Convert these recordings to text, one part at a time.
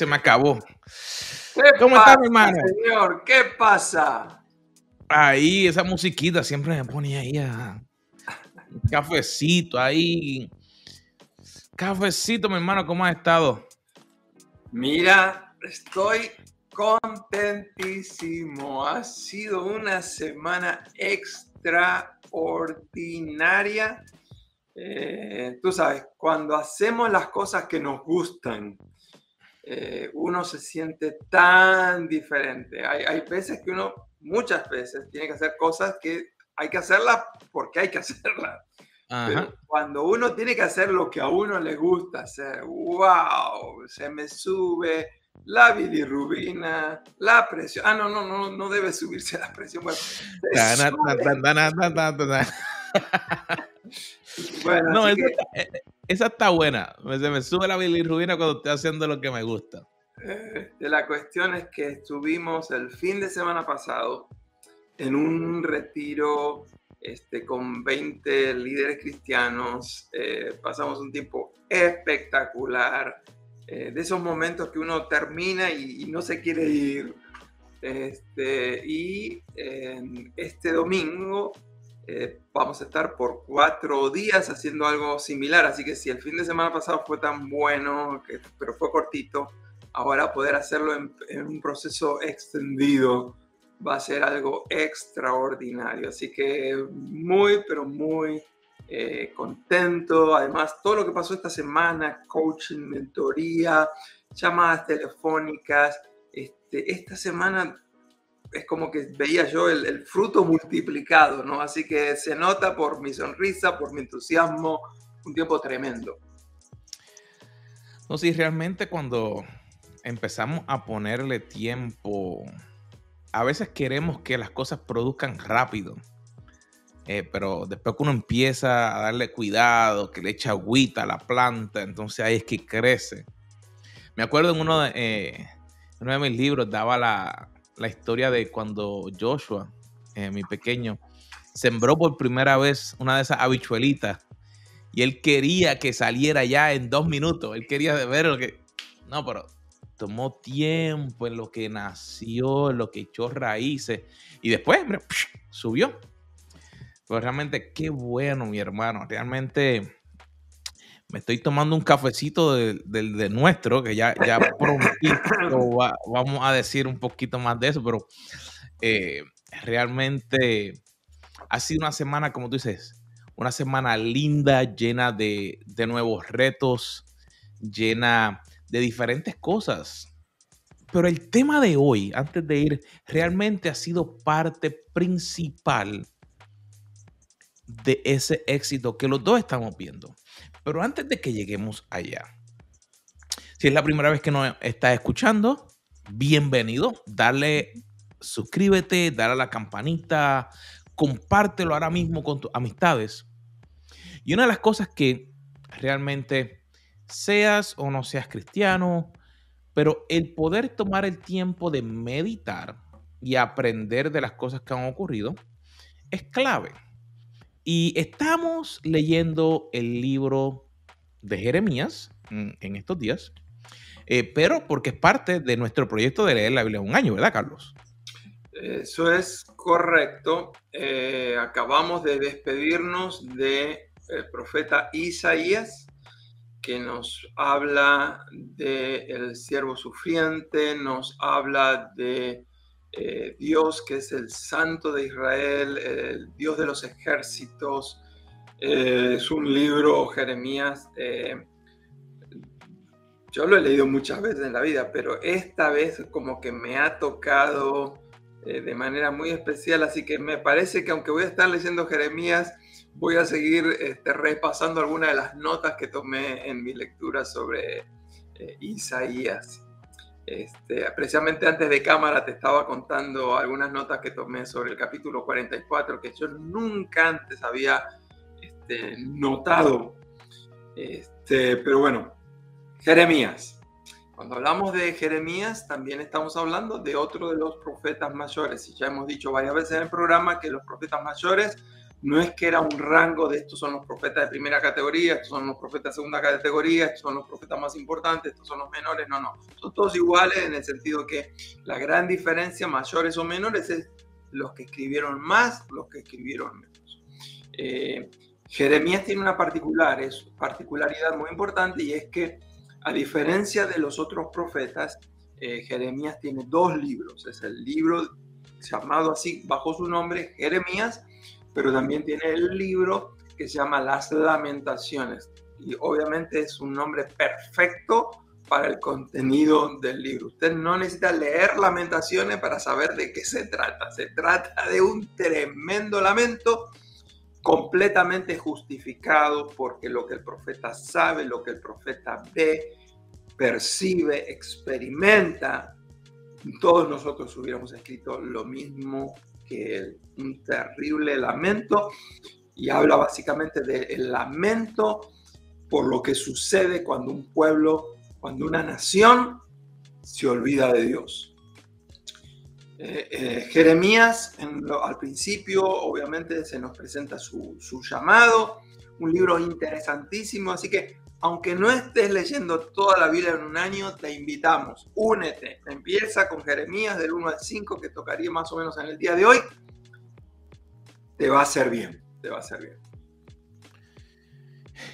Se me acabó. ¿Cómo está, mi hermano? Señor, ¿qué pasa? Ahí, esa musiquita siempre me pone ahí a un cafecito ahí. Cafecito, mi hermano, ¿cómo has estado? Mira, estoy contentísimo. Ha sido una semana extraordinaria. Eh, tú sabes, cuando hacemos las cosas que nos gustan, eh, uno se siente tan diferente. Hay, hay, veces que uno, muchas veces, tiene que hacer cosas que hay que hacerlas porque hay que hacerlas. Pero cuando uno tiene que hacer lo que a uno le gusta hacer, wow, se me sube la bilirrubina, la presión. Ah, no, no, no, no debe subirse la presión. Bueno, no, esa, esa, está buena. Se me sube la bilirrubina cuando estoy haciendo lo que me gusta. Eh, la cuestión es que estuvimos el fin de semana pasado en un retiro este, con 20 líderes cristianos. Eh, pasamos un tiempo espectacular. Eh, de esos momentos que uno termina y, no se quiere ir. Este, y este domingo eh, vamos a estar por cuatro días haciendo algo similar, así que si el fin de semana pasado fue tan bueno, pero fue cortito, ahora poder hacerlo en, un proceso extendido va a ser algo extraordinario. Así que muy, pero muy eh, contento. Además, todo lo que pasó esta semana, coaching, mentoría, llamadas telefónicas, este, esta semana es como que veía yo el, fruto multiplicado, ¿no? Así que se nota por mi sonrisa, por mi entusiasmo, un tiempo tremendo. No, sí, realmente cuando empezamos a ponerle tiempo, a veces queremos que las cosas produzcan rápido, eh, pero después que uno empieza a darle cuidado, que le echa agüita a la planta, entonces ahí es que crece. Me acuerdo en uno de, eh, uno de mis libros daba la, la historia de cuando Joshua, eh, mi pequeño, sembró por primera vez una de esas habichuelitas y él quería que saliera ya en dos minutos. Él quería ver lo que. No, pero tomó tiempo en lo que nació, en lo que echó raíces y después subió. Pero realmente, qué bueno, mi hermano. Realmente me estoy tomando un cafecito del de, nuestro, que ya, ya vamos a decir un poquito más de eso, pero eh, realmente ha sido una semana, como tú dices, una semana linda, llena de, de nuevos retos, llena de diferentes cosas. Pero el tema de hoy, antes de ir, realmente ha sido parte principal de ese éxito que los dos estamos viendo. Pero antes de que lleguemos allá, si es la primera vez que nos estás escuchando, bienvenido. Dale, suscríbete, dale a la campanita, compártelo ahora mismo con tus amistades. Y una de las cosas que realmente seas o no seas cristiano, pero el poder tomar el tiempo de meditar y aprender de las cosas que han ocurrido es clave. Y estamos leyendo el libro de Jeremías mm, en estos días, eh, pero porque es parte de nuestro proyecto de leer la Biblia un año, ¿verdad, Carlos? Eso es correcto. Eh, acabamos de despedirnos del profeta Isaías, que nos habla del siervo sufriente, nos habla de eh, Dios que es el Santo de Israel, el Dios de los ejércitos. Eh, es un libro, Jeremías, eh, yo lo he leído muchas veces en la vida, pero esta vez como que me ha tocado de manera muy especial, así que me parece que aunque voy a estar leyendo Jeremías, voy a seguir este, repasando algunas de las notas que tomé en mi lectura sobre Isaías. Este, precisamente antes de cámara te estaba contando algunas notas que tomé sobre el capítulo 44 que yo nunca antes había este, notado. Este, pero bueno, Jeremías. Cuando hablamos de Jeremías, también estamos hablando de otro de los profetas mayores. Y ya hemos dicho varias veces en el programa que los profetas mayores no es que era un rango de estos son los profetas de primera categoría, estos son los profetas de segunda categoría, estos son los profetas más importantes, estos son los menores, no, no, son todos iguales en el sentido que la gran diferencia, mayores o menores, es los que escribieron más, los que escribieron menos. Eh, Jeremías tiene una particular, particularidad muy importante y es que a diferencia de los otros profetas, eh, Jeremías tiene dos libros. Es el libro llamado así bajo su nombre, Jeremías, pero también tiene el libro que se llama Las Lamentaciones. Y obviamente es un nombre perfecto para el contenido del libro. Usted no necesita leer lamentaciones para saber de qué se trata. Se trata de un tremendo lamento completamente justificado porque lo que el profeta sabe, lo que el profeta ve, percibe, experimenta, todos nosotros hubiéramos escrito lo mismo que un terrible lamento y habla básicamente del lamento por lo que sucede cuando un pueblo, cuando una nación se olvida de Dios. Eh, eh, Jeremías, al principio, obviamente se nos presenta su, llamado, un libro interesantísimo, así que aunque no estés leyendo toda la Biblia en un año, te invitamos, únete, empieza con Jeremías del 1 al 5, que tocaría más o menos en el día de hoy, te va a hacer bien, te va a hacer bien.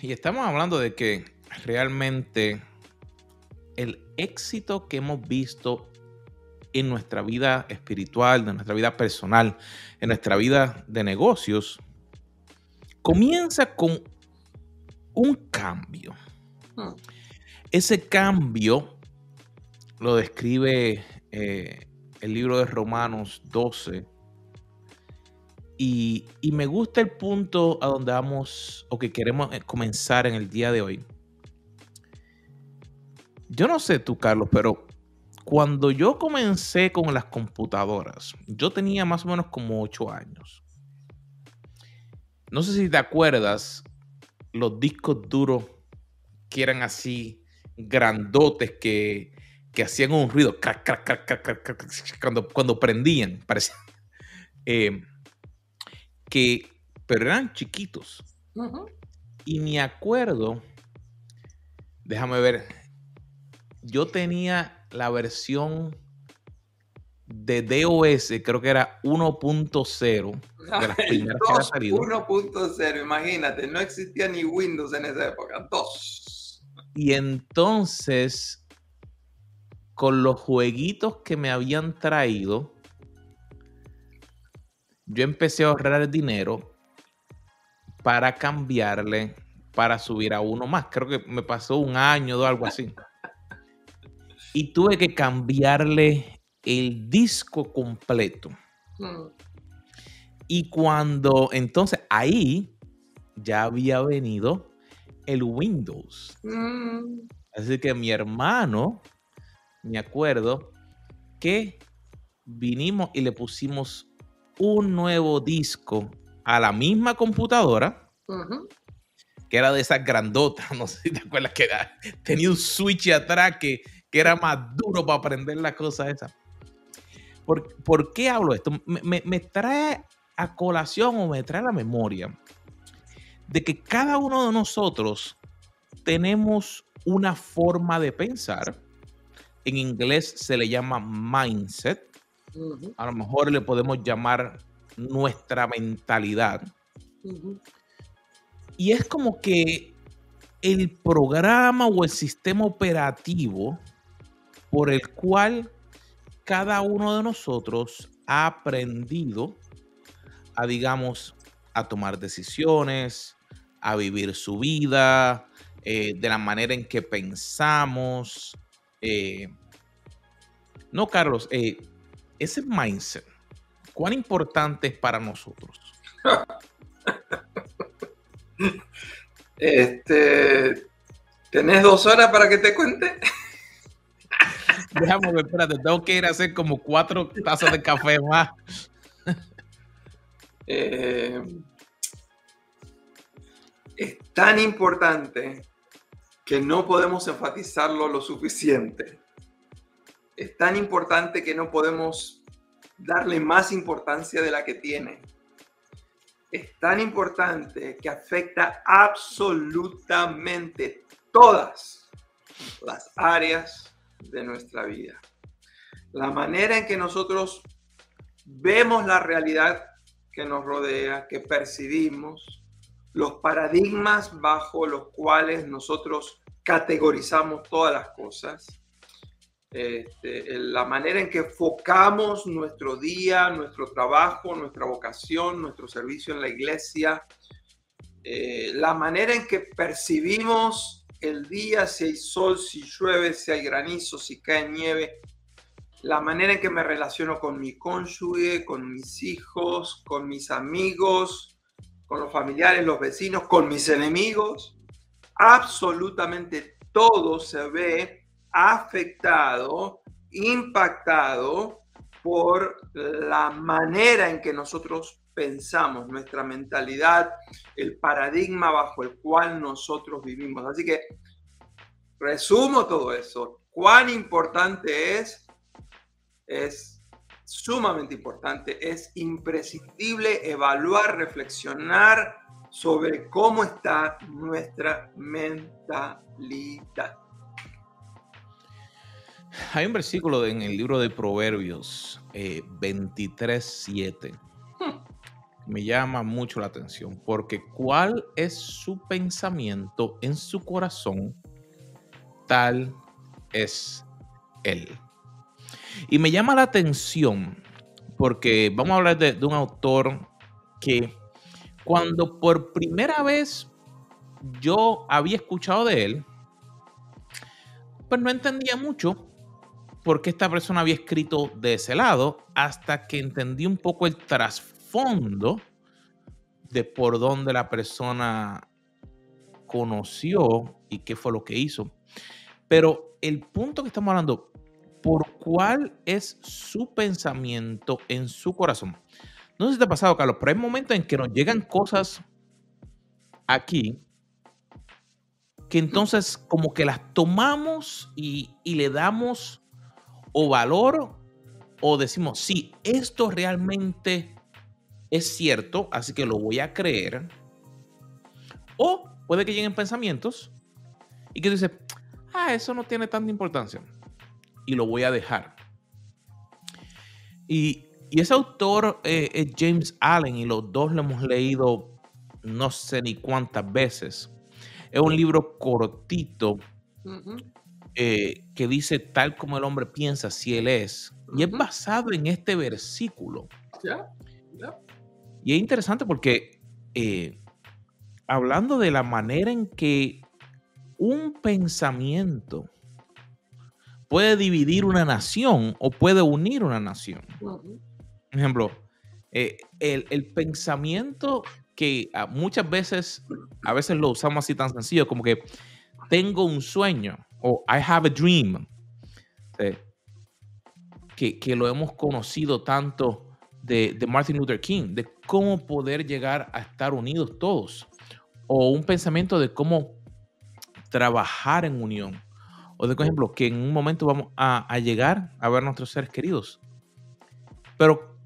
Y estamos hablando de que realmente el éxito que hemos visto en nuestra vida espiritual, en nuestra vida personal, en nuestra vida de negocios, comienza con un cambio. Hmm. Ese cambio lo describe eh, el libro de Romanos 12. Y, y, me gusta el punto a donde vamos o que queremos eh, comenzar en el día de hoy. Yo no sé tú, Carlos, pero cuando yo comencé con las computadoras, yo tenía más o menos como 8 años. No sé si te acuerdas los discos duros que eran así grandotes que, hacían un ruido cuando, cuando prendían, parece. Eh, que, pero eran chiquitos. Y me acuerdo, déjame ver, yo tenía la versión de DOS, creo que era 1.0, de las primeras que salido. 1.0, imagínate, no existía ni Windows en esa época, 2. Y entonces, con los jueguitos que me habían traído, yo empecé a ahorrar dinero para cambiarle, para subir a uno más. Creo que me pasó un año o algo así y tuve que cambiarle el disco completo. Mm. Y cuando entonces ahí ya había venido el Windows. Mm. Así que mi hermano, me acuerdo que vinimos y le pusimos un nuevo disco a la misma computadora, que era de esas grandotas, no sé si te acuerdas que tenía un switch atrás que que era más duro para aprender la cosa esa. ¿Por, qué hablo esto? Me, trae a colación o me trae a la memoria de que cada uno de nosotros tenemos una forma de pensar. En inglés se le llama mindset. A lo mejor le podemos llamar nuestra mentalidad. Y es como que el programa o el sistema operativo por el cual cada uno de nosotros ha aprendido a, digamos, a tomar decisiones, a vivir su vida, eh, de la manera en que pensamos. Eh, no, Carlos, eh, ese mindset, ¿cuán importante es para nosotros? Este, ¿Tenés dos horas para que te cuente? Déjame ver, espérate, tengo que ir a hacer como cuatro tazas de café más. Eh, es tan importante que no podemos enfatizarlo lo suficiente. Es tan importante que no podemos darle más importancia de la que tiene. es tan importante que afecta absolutamente todas las áreas de nuestra vida. La manera en que nosotros vemos la realidad que nos rodea, que percibimos, los paradigmas bajo los cuales nosotros categorizamos todas las cosas, este, la manera en que enfocamos nuestro día, nuestro trabajo, nuestra vocación, nuestro servicio en la iglesia, eh, la manera en que percibimos el día, si hay sol, si llueve, si hay granizo, si cae nieve, la manera en que me relaciono con mi cónyuge, con mis hijos, con mis amigos, con los familiares, los vecinos, con mis enemigos, absolutamente todo se ve afectado, impactado por la manera en que nosotros pensamos, nuestra mentalidad, el paradigma bajo el cual nosotros vivimos. Así que resumo todo eso. Cuán importante es, es sumamente importante, es imprescindible evaluar, reflexionar sobre cómo está nuestra mentalidad. Hay un versículo en el libro de Proverbios eh, 23.7. Me llama mucho la atención porque cuál es su pensamiento en su corazón, tal es él. Y me llama la atención porque vamos a hablar de, un autor que cuando por primera vez yo había escuchado de él, pues no entendía mucho por qué esta persona había escrito de ese lado hasta que entendí un poco el trasfondo de por dónde la persona conoció y qué fue lo que hizo. Pero el punto que estamos hablando, ¿por cuál es su pensamiento en su corazón? No sé si te ha pasado, Carlos, pero hay momentos en que nos llegan cosas aquí que entonces como que las tomamos y, y le damos o valor o decimos, sí, esto realmente es cierto, así que lo voy a creer. O puede que lleguen pensamientos y que dice, ah, eso no tiene tanta importancia y lo voy a dejar. Y, y ese autor eh, es James Allen y los dos lo hemos leído no sé ni cuántas veces. Es un libro cortito. Uh -huh eh, que dice tal como el hombre piensa si él es. Y es basado en este versículo. Yeah, yeah. Y es interesante porque eh, hablando de la manera en que un pensamiento puede dividir una nación o puede unir una nación. Por ejemplo, eh, el, el, pensamiento que muchas veces, a veces lo usamos así tan sencillo como que tengo un sueño o I have a dream, eh, que, que, lo hemos conocido tanto de, de, Martin Luther King, de cómo poder llegar a estar unidos todos, o un pensamiento de cómo trabajar en unión, o de, por ejemplo, que en un momento vamos a, a llegar a ver a nuestros seres queridos. Pero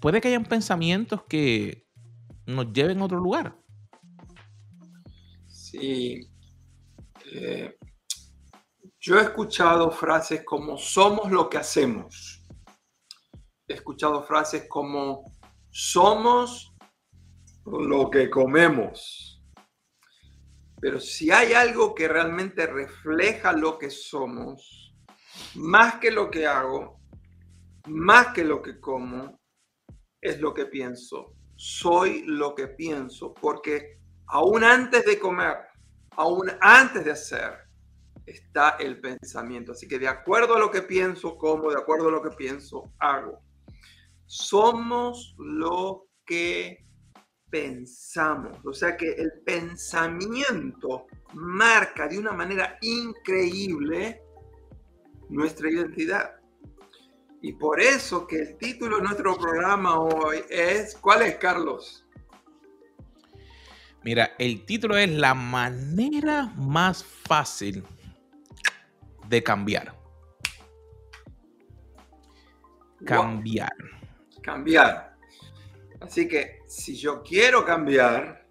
puede que hayan pensamientos que nos lleven a otro lugar. Sí. Eh, yo he escuchado frases como somos lo que hacemos. He escuchado frases como somos lo que comemos. Pero si hay algo que realmente refleja lo que somos, más que lo que hago, más que lo que como, es lo que pienso. Soy lo que pienso, porque aún antes de comer, aún antes de hacer, está el pensamiento. Así que de acuerdo a lo que pienso, como, de acuerdo a lo que pienso, hago. Somos lo que pensamos. O sea que el pensamiento marca de una manera increíble nuestra identidad. Y por eso que el título de nuestro programa hoy es, ¿cuál es, Carlos? Mira, el título es La manera más fácil de cambiar. Cambiar. Cambiar. Así que si yo quiero cambiar,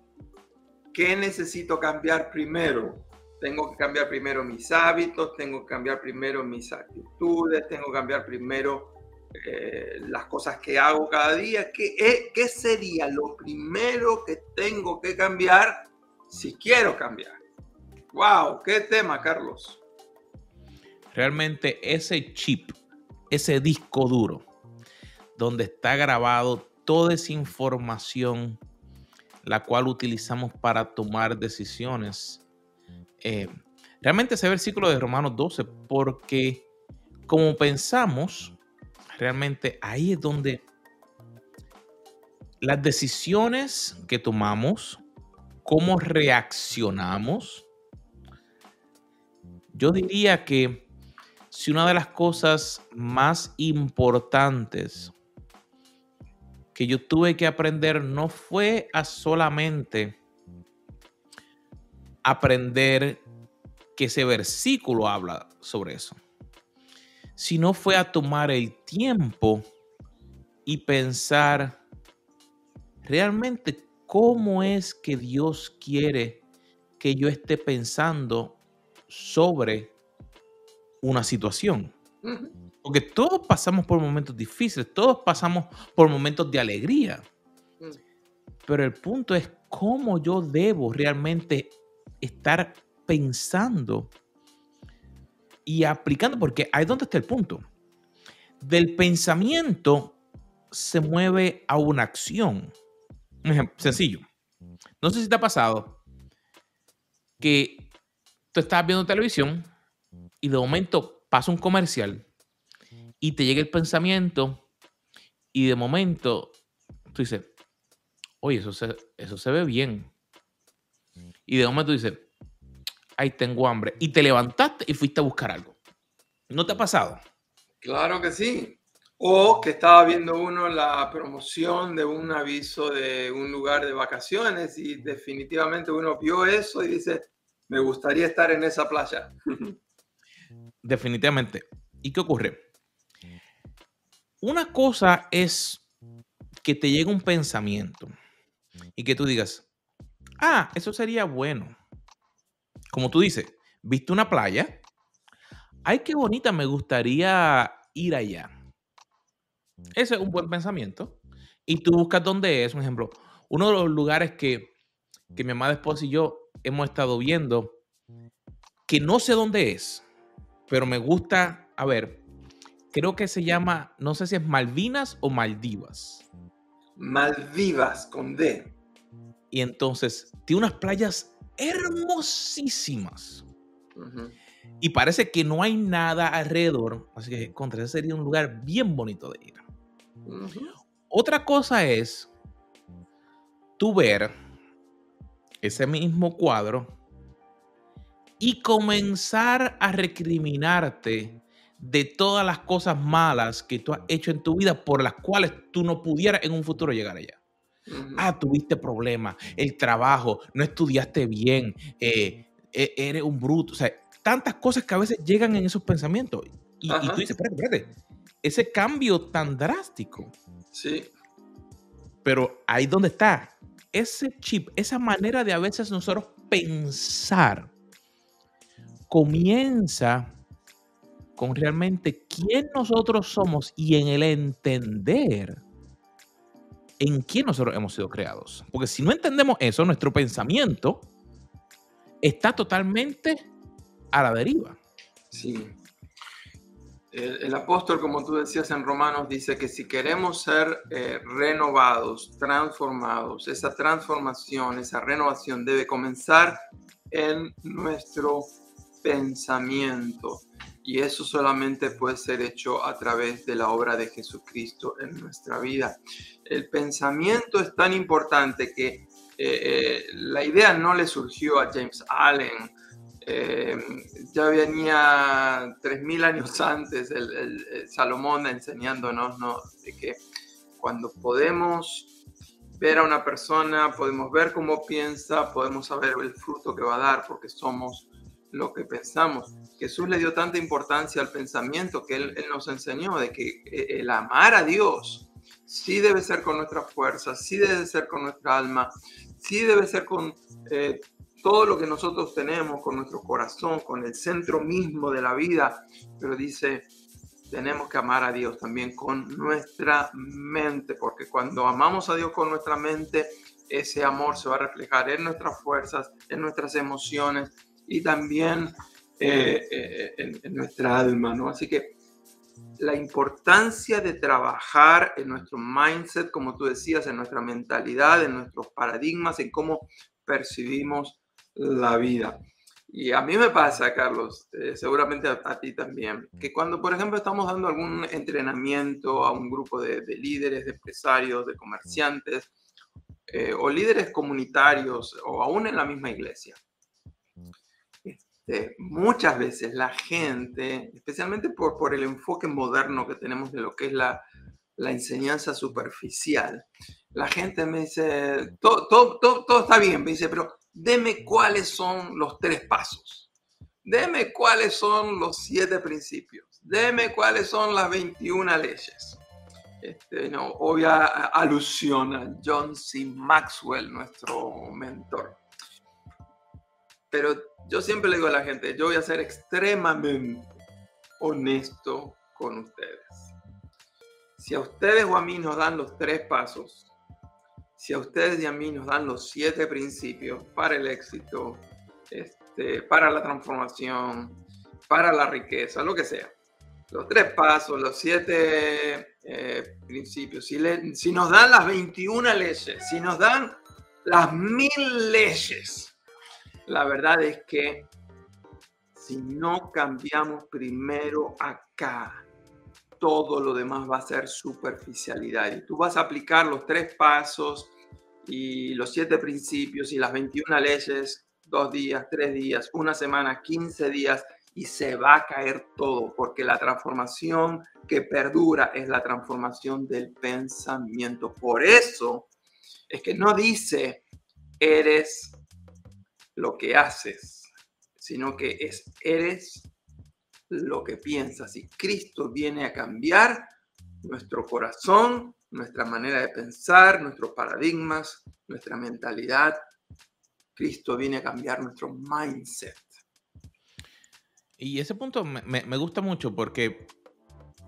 ¿qué necesito cambiar primero? Tengo que cambiar primero mis hábitos, tengo que cambiar primero mis actitudes, tengo que cambiar primero eh, las cosas que hago cada día. ¿Qué, eh, ¿Qué sería lo primero que tengo que cambiar si quiero cambiar? ¡Wow! ¡Qué tema, Carlos! Realmente ese chip, ese disco duro, donde está grabado toda esa información, la cual utilizamos para tomar decisiones. Eh, realmente ese versículo de Romanos 12, porque como pensamos, realmente ahí es donde las decisiones que tomamos, cómo reaccionamos, yo diría que si una de las cosas más importantes que yo tuve que aprender no fue a solamente aprender que ese versículo habla sobre eso, sino fue a tomar el tiempo y pensar realmente cómo es que Dios quiere que yo esté pensando sobre una situación. Porque todos pasamos por momentos difíciles, todos pasamos por momentos de alegría. Mm. Pero el punto es cómo yo debo realmente estar pensando y aplicando, porque ahí es donde está el punto. Del pensamiento se mueve a una acción. Un ejemplo sencillo. No sé si te ha pasado que tú estás viendo televisión y de momento pasa un comercial y te llega el pensamiento y de momento tú dices, oye, eso se, eso se ve bien. Y de momento tú dices, ay, tengo hambre. Y te levantaste y fuiste a buscar algo. ¿No te ha pasado? Claro que sí. O que estaba viendo uno la promoción de un aviso de un lugar de vacaciones y definitivamente uno vio eso y dice, me gustaría estar en esa playa. Definitivamente. ¿Y qué ocurre? Una cosa es que te llegue un pensamiento y que tú digas, ah, eso sería bueno. Como tú dices, viste una playa, ay, qué bonita, me gustaría ir allá. Ese es un buen pensamiento. Y tú buscas dónde es, un ejemplo, uno de los lugares que, que mi amada esposa y yo hemos estado viendo, que no sé dónde es, pero me gusta, a ver, creo que se llama, no sé si es Malvinas o Maldivas. Maldivas con D. Y entonces tiene unas playas hermosísimas. Y parece que no hay nada alrededor. Así que contra ese sería un lugar bien bonito de ir. Otra cosa es tú ver ese mismo cuadro y comenzar a recriminarte de todas las cosas malas que tú has hecho en tu vida por las cuales tú no pudieras en un futuro llegar allá. Ah, tuviste problemas, el trabajo, no estudiaste bien, eh, e, eres un bruto. O sea, tantas cosas que a veces llegan en esos pensamientos. Y, tú dices, espérate, espérate, ese cambio tan drástico. Sí. Pero ahí donde está, ese chip, esa manera de a veces nosotros pensar, comienza con realmente quién nosotros somos y en el entender en quién nosotros hemos sido creados. Porque si no entendemos eso, nuestro pensamiento está totalmente a la deriva. Sí. El, apóstol, como tú decías en Romanos, dice que si queremos ser eh, renovados, transformados, esa transformación, esa renovación debe comenzar en nuestro pensamiento. Y eso solamente puede ser hecho a través de la obra de Jesucristo en nuestra vida. El pensamiento es tan importante que eh, eh, la idea no le surgió a James Allen. Eh, ya venía 3.000 años antes el, Salomón enseñándonos ¿no? de que cuando podemos ver a una persona, podemos ver cómo piensa, podemos saber el fruto que va a dar porque somos lo que pensamos. Jesús le dio tanta importancia al pensamiento que él, nos enseñó de que eh, el amar a Dios sí debe ser con nuestra fuerza, sí debe ser con nuestra alma, sí debe ser con eh, todo lo que nosotros tenemos, con nuestro corazón, con el centro mismo de la vida. Pero dice, tenemos que amar a Dios también con nuestra mente, porque cuando amamos a Dios con nuestra mente, ese amor se va a reflejar en nuestras fuerzas, en nuestras emociones y también eh, eh, en, nuestra alma, ¿no? Así que la importancia de trabajar en nuestro mindset, como tú decías, en nuestra mentalidad, en nuestros paradigmas, en cómo percibimos la vida. Y a mí me pasa, Carlos, eh, seguramente a, ti también, que cuando, por ejemplo, estamos dando algún entrenamiento a un grupo de, líderes, de empresarios, de comerciantes, o líderes comunitarios, o aún en la misma iglesia, este, muchas veces la gente, especialmente por, por el enfoque moderno que tenemos de lo que es la, la enseñanza superficial, la gente me dice, todo, todo, todo, todo está bien, me dice, pero deme cuáles son los tres pasos, deme cuáles son los siete principios, deme cuáles son las 21 leyes. Este, no, obvia alusión a John C. Maxwell, nuestro mentor. Pero yo siempre le digo a la gente, yo voy a ser extremadamente honesto con ustedes. Si a ustedes o a mí nos dan los tres pasos, si a ustedes y a mí nos dan los siete principios para el éxito, este, para la transformación, para la riqueza, lo que sea, los tres pasos, los siete eh, principios, si, si nos dan las 21 leyes, si nos dan las mil leyes, la verdad es que si no cambiamos primero acá, todo lo demás va a ser superficialidad. Y tú vas a aplicar los tres pasos, y los siete principios y las 21 leyes, dos días, tres días, una semana, 15 días, y se va a caer todo, porque la transformación que perdura es la transformación del pensamiento. Por eso es que no dice, eres lo que haces, sino que es, eres lo que piensas. Y Cristo viene a cambiar nuestro corazón, nuestra manera de pensar, nuestros paradigmas, nuestra mentalidad. Cristo viene a cambiar nuestro mindset. Y ese punto me, gusta mucho porque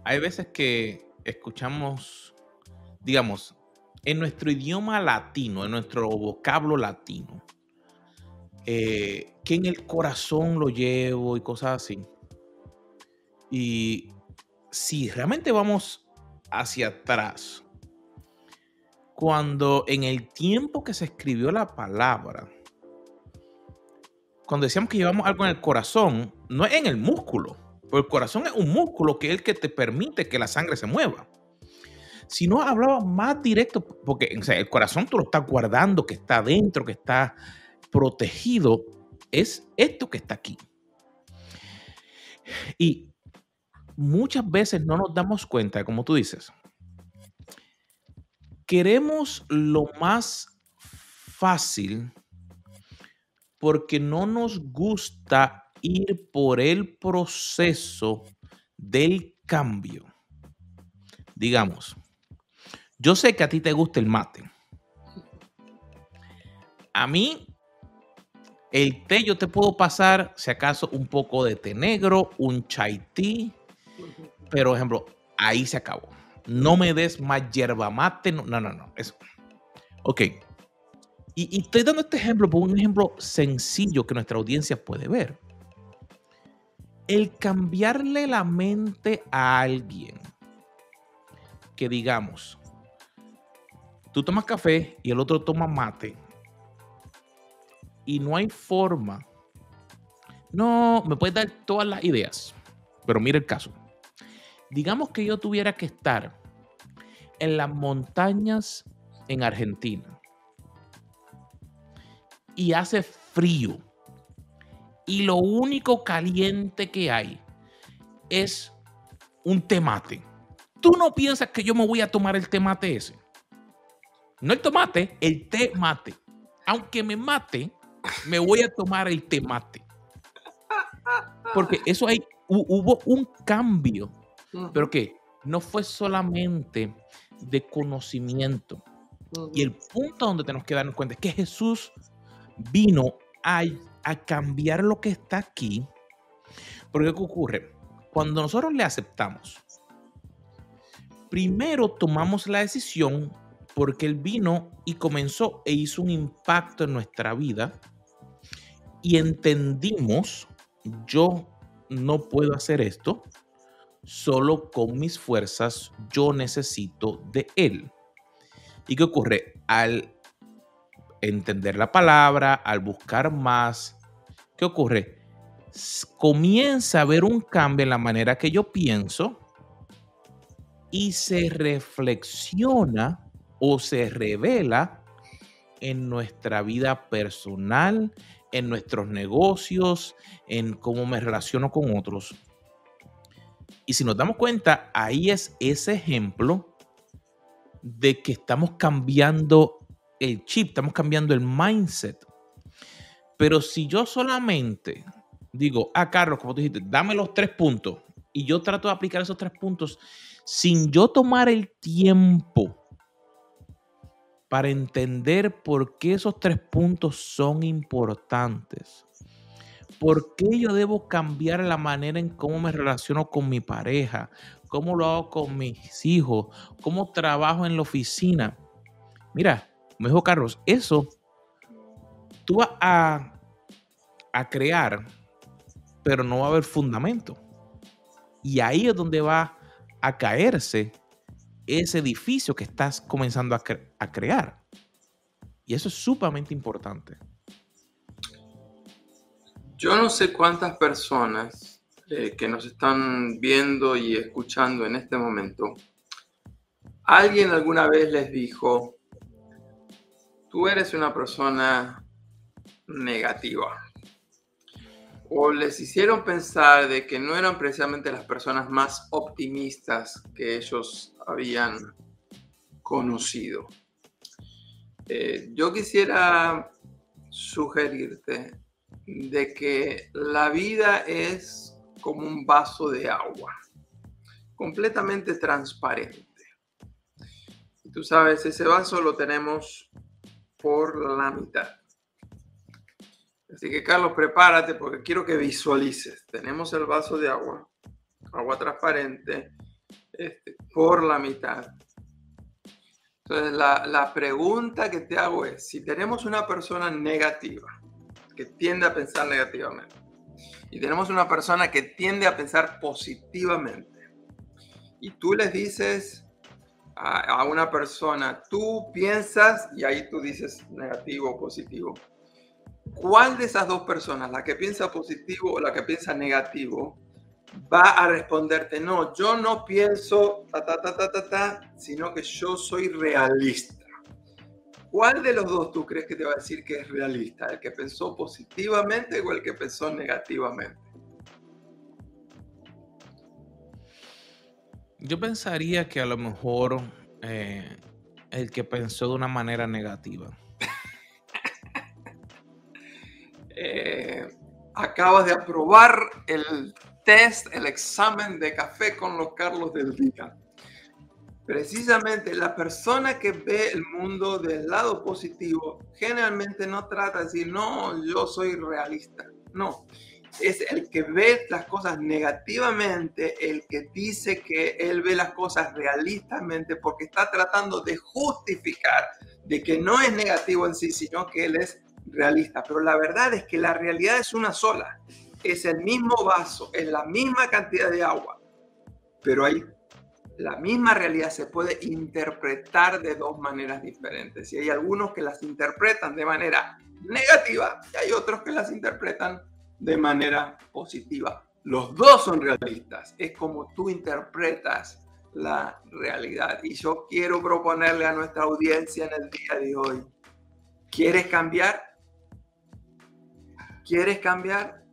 hay veces que escuchamos, digamos, en nuestro idioma latino, en nuestro vocablo latino, eh, que en el corazón lo llevo y cosas así. Y si realmente vamos hacia atrás, cuando en el tiempo que se escribió la palabra, cuando decíamos que llevamos algo en el corazón, no es en el músculo, porque el corazón es un músculo que es el que te permite que la sangre se mueva. Si no hablaba más directo, porque el corazón tú lo estás guardando, que está dentro, que está protegido, es esto que está aquí. Y muchas veces no nos damos cuenta, como tú dices, queremos lo más fácil porque no nos gusta ir por el proceso del cambio. Digamos, yo sé que a ti te gusta el mate. A mí, el té yo te puedo pasar, si acaso, un poco de té negro, un chai tea, pero, ejemplo, ahí se acabó no me des más yerba mate. No, no, no, Eso. Ok. Y, estoy dando este ejemplo por un ejemplo sencillo que nuestra audiencia puede ver. El cambiarle la mente a alguien que digamos, tú tomas café y el otro toma mate y no hay forma. No, me puedes dar todas las ideas, pero mira el caso digamos que yo tuviera que estar en las montañas en Argentina y hace frío y lo único caliente que hay es un temate. ¿Tú no piensas que yo me voy a tomar el temate ese? No el tomate, el té mate. Aunque me mate, me voy a tomar el temate. Porque eso hay, hubo un cambio pero que no fue solamente de conocimiento. Y el punto donde tenemos que darnos cuenta es que Jesús vino a, a cambiar lo que está aquí. Porque ¿qué ocurre? Cuando nosotros le aceptamos, primero tomamos la decisión porque Él vino y comenzó e hizo un impacto en nuestra vida y entendimos, yo no puedo hacer esto, solo con mis fuerzas, yo necesito de Él. ¿Y qué ocurre? Al entender la palabra, al buscar más, ¿qué ocurre? Comienza a haber un cambio en la manera que yo pienso y se reflexiona o se revela en nuestra vida personal, en nuestros negocios, en cómo me relaciono con otros. Y si nos damos cuenta, ahí es ese ejemplo de que estamos cambiando el chip, estamos cambiando el mindset. Pero si yo solamente digo, ah, Carlos, como tú dijiste, dame los tres puntos y yo trato de aplicar esos tres puntos sin yo tomar el tiempo para entender por qué esos tres puntos son importantes. ¿Por qué yo debo cambiar la manera en cómo me relaciono con mi pareja? ¿Cómo lo hago con mis hijos? ¿Cómo trabajo en la oficina? Mira, me dijo Carlos, eso tú vas a, a crear, pero no va a haber fundamento. Y ahí es donde va a caerse ese edificio que estás comenzando a, crear. Y eso es sumamente importante. Yo no sé cuántas personas eh, que nos están viendo y escuchando en este momento, alguien alguna vez les dijo, tú eres una persona negativa o les hicieron pensar de que no eran precisamente las personas más optimistas que ellos habían conocido. Eh, yo quisiera sugerirte de que la vida es como un vaso de agua, completamente transparente. Y tú sabes, ese vaso lo tenemos por la mitad. Así que Carlos, prepárate porque quiero que visualices. Tenemos el vaso de agua, agua transparente, este, por la mitad. Entonces, la, la pregunta que te hago es, si tenemos una persona negativa, que tiende a pensar negativamente, y tenemos una persona que tiende a pensar positivamente, y tú les dices a, a una persona, tú piensas, y ahí tú dices negativo o positivo, ¿cuál de esas dos personas, la que piensa positivo o la que piensa negativo, va a responderte, no, yo no pienso ta, ta, ta, ta, ta, ta, sino que yo soy realista? ¿Cuál de los dos tú crees que te va a decir que es realista? ¿El que pensó positivamente o el que pensó negativamente? Yo pensaría que a lo mejor eh, el que pensó de una manera negativa. Eh, acabas de aprobar el test, el examen de café con los Carlos del día. Precisamente la persona que ve el mundo del lado positivo generalmente no trata de decir, no, yo soy realista. No, es el que ve las cosas negativamente, el que dice que él ve las cosas realistamente porque está tratando de justificar de que no es negativo en sí, sino que él es realista, pero la verdad es que la realidad es una sola. Es el mismo vaso, es la misma cantidad de agua, pero hay la misma realidad se puede interpretar de dos maneras diferentes. Y hay algunos que las interpretan de manera negativa y hay otros que las interpretan de manera positiva. Los dos son realistas. Es como tú interpretas la realidad. Y yo quiero proponerle a nuestra audiencia en el día de hoy, ¿quieres cambiar? ¿Quieres cambiar?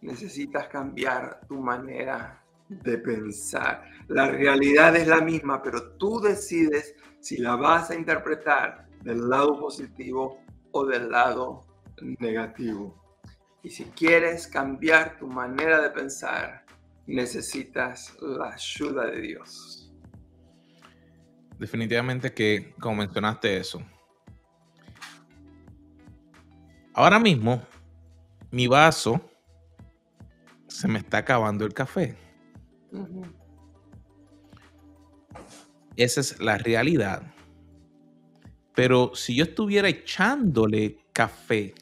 Necesitas cambiar tu manera de pensar. La realidad es la misma, pero tú decides si la vas a interpretar del lado positivo o del lado negativo. Y si quieres cambiar tu manera de pensar, necesitas la ayuda de Dios. definitivamente que como mencionaste eso. Ahora mismo, mi vaso se me está acabando el café. Esa es la realidad. Pero si yo estuviera echándole café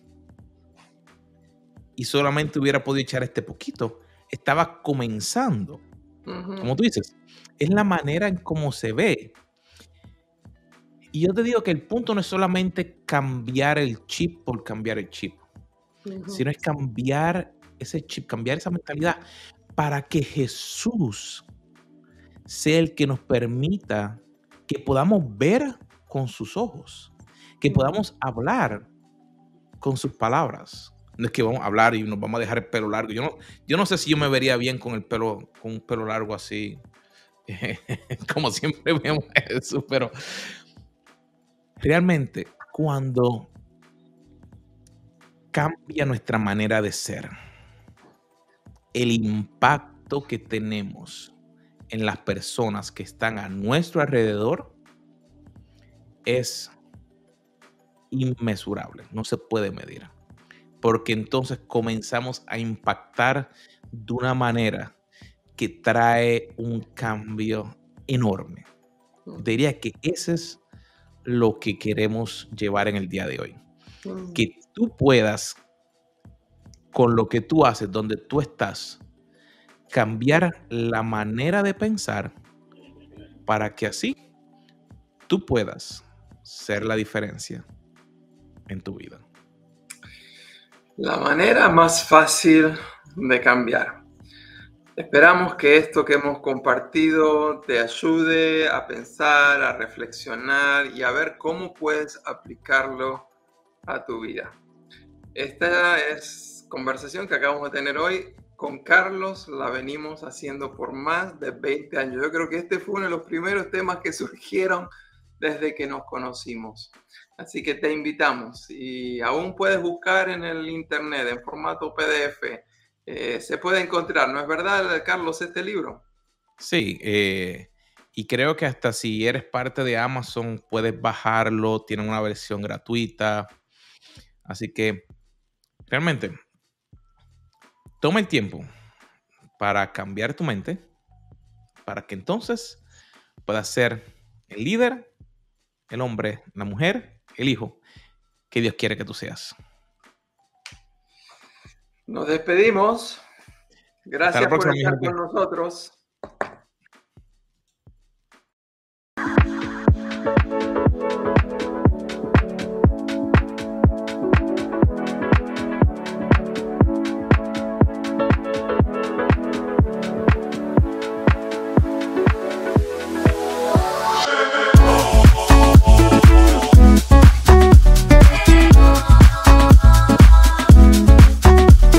y solamente hubiera podido echar este poquito, estaba comenzando. Como tú dices, es la manera en cómo se ve. Y yo te digo que el punto no es solamente cambiar el chip por cambiar el chip, sino es cambiar ese chip, cambiar esa mentalidad para que Jesús sea el que nos permita que podamos ver con sus ojos, que podamos hablar con sus palabras. No es que vamos a hablar y nos vamos a dejar el pelo largo. Yo no, yo no sé si yo me vería bien con el pelo, con un pelo largo así, como siempre vemos eso, pero realmente cuando cambia nuestra manera de ser, el impacto que tenemos en las personas que están a nuestro alrededor es inmesurable, no se puede medir, porque entonces comenzamos a impactar de una manera que trae un cambio enorme. Diría que ese es lo que queremos llevar en el día de hoy. Que tú puedas, con lo que tú haces, donde tú estás, cambiar la manera de pensar para que así tú puedas ser la diferencia en tu vida. La manera más fácil de cambiar. Esperamos que esto que hemos compartido te ayude a pensar, a reflexionar y a ver cómo puedes aplicarlo a tu vida. Esta es conversación que acabamos de tener hoy con Carlos, la venimos haciendo por más de 20 años. Yo creo que este fue uno de los primeros temas que surgieron desde que nos conocimos. Así que te invitamos y aún puedes buscar en el internet en formato PDF. Eh, se puede encontrar, ¿no es verdad, Carlos, este libro? Sí, eh, y creo que hasta si eres parte de Amazon puedes bajarlo, tiene una versión gratuita. Así que realmente, toma el tiempo para cambiar tu mente, para que entonces puedas ser el líder, el hombre, la mujer, el hijo que Dios quiere que tú seas. Nos despedimos. Gracias por estar con nosotros.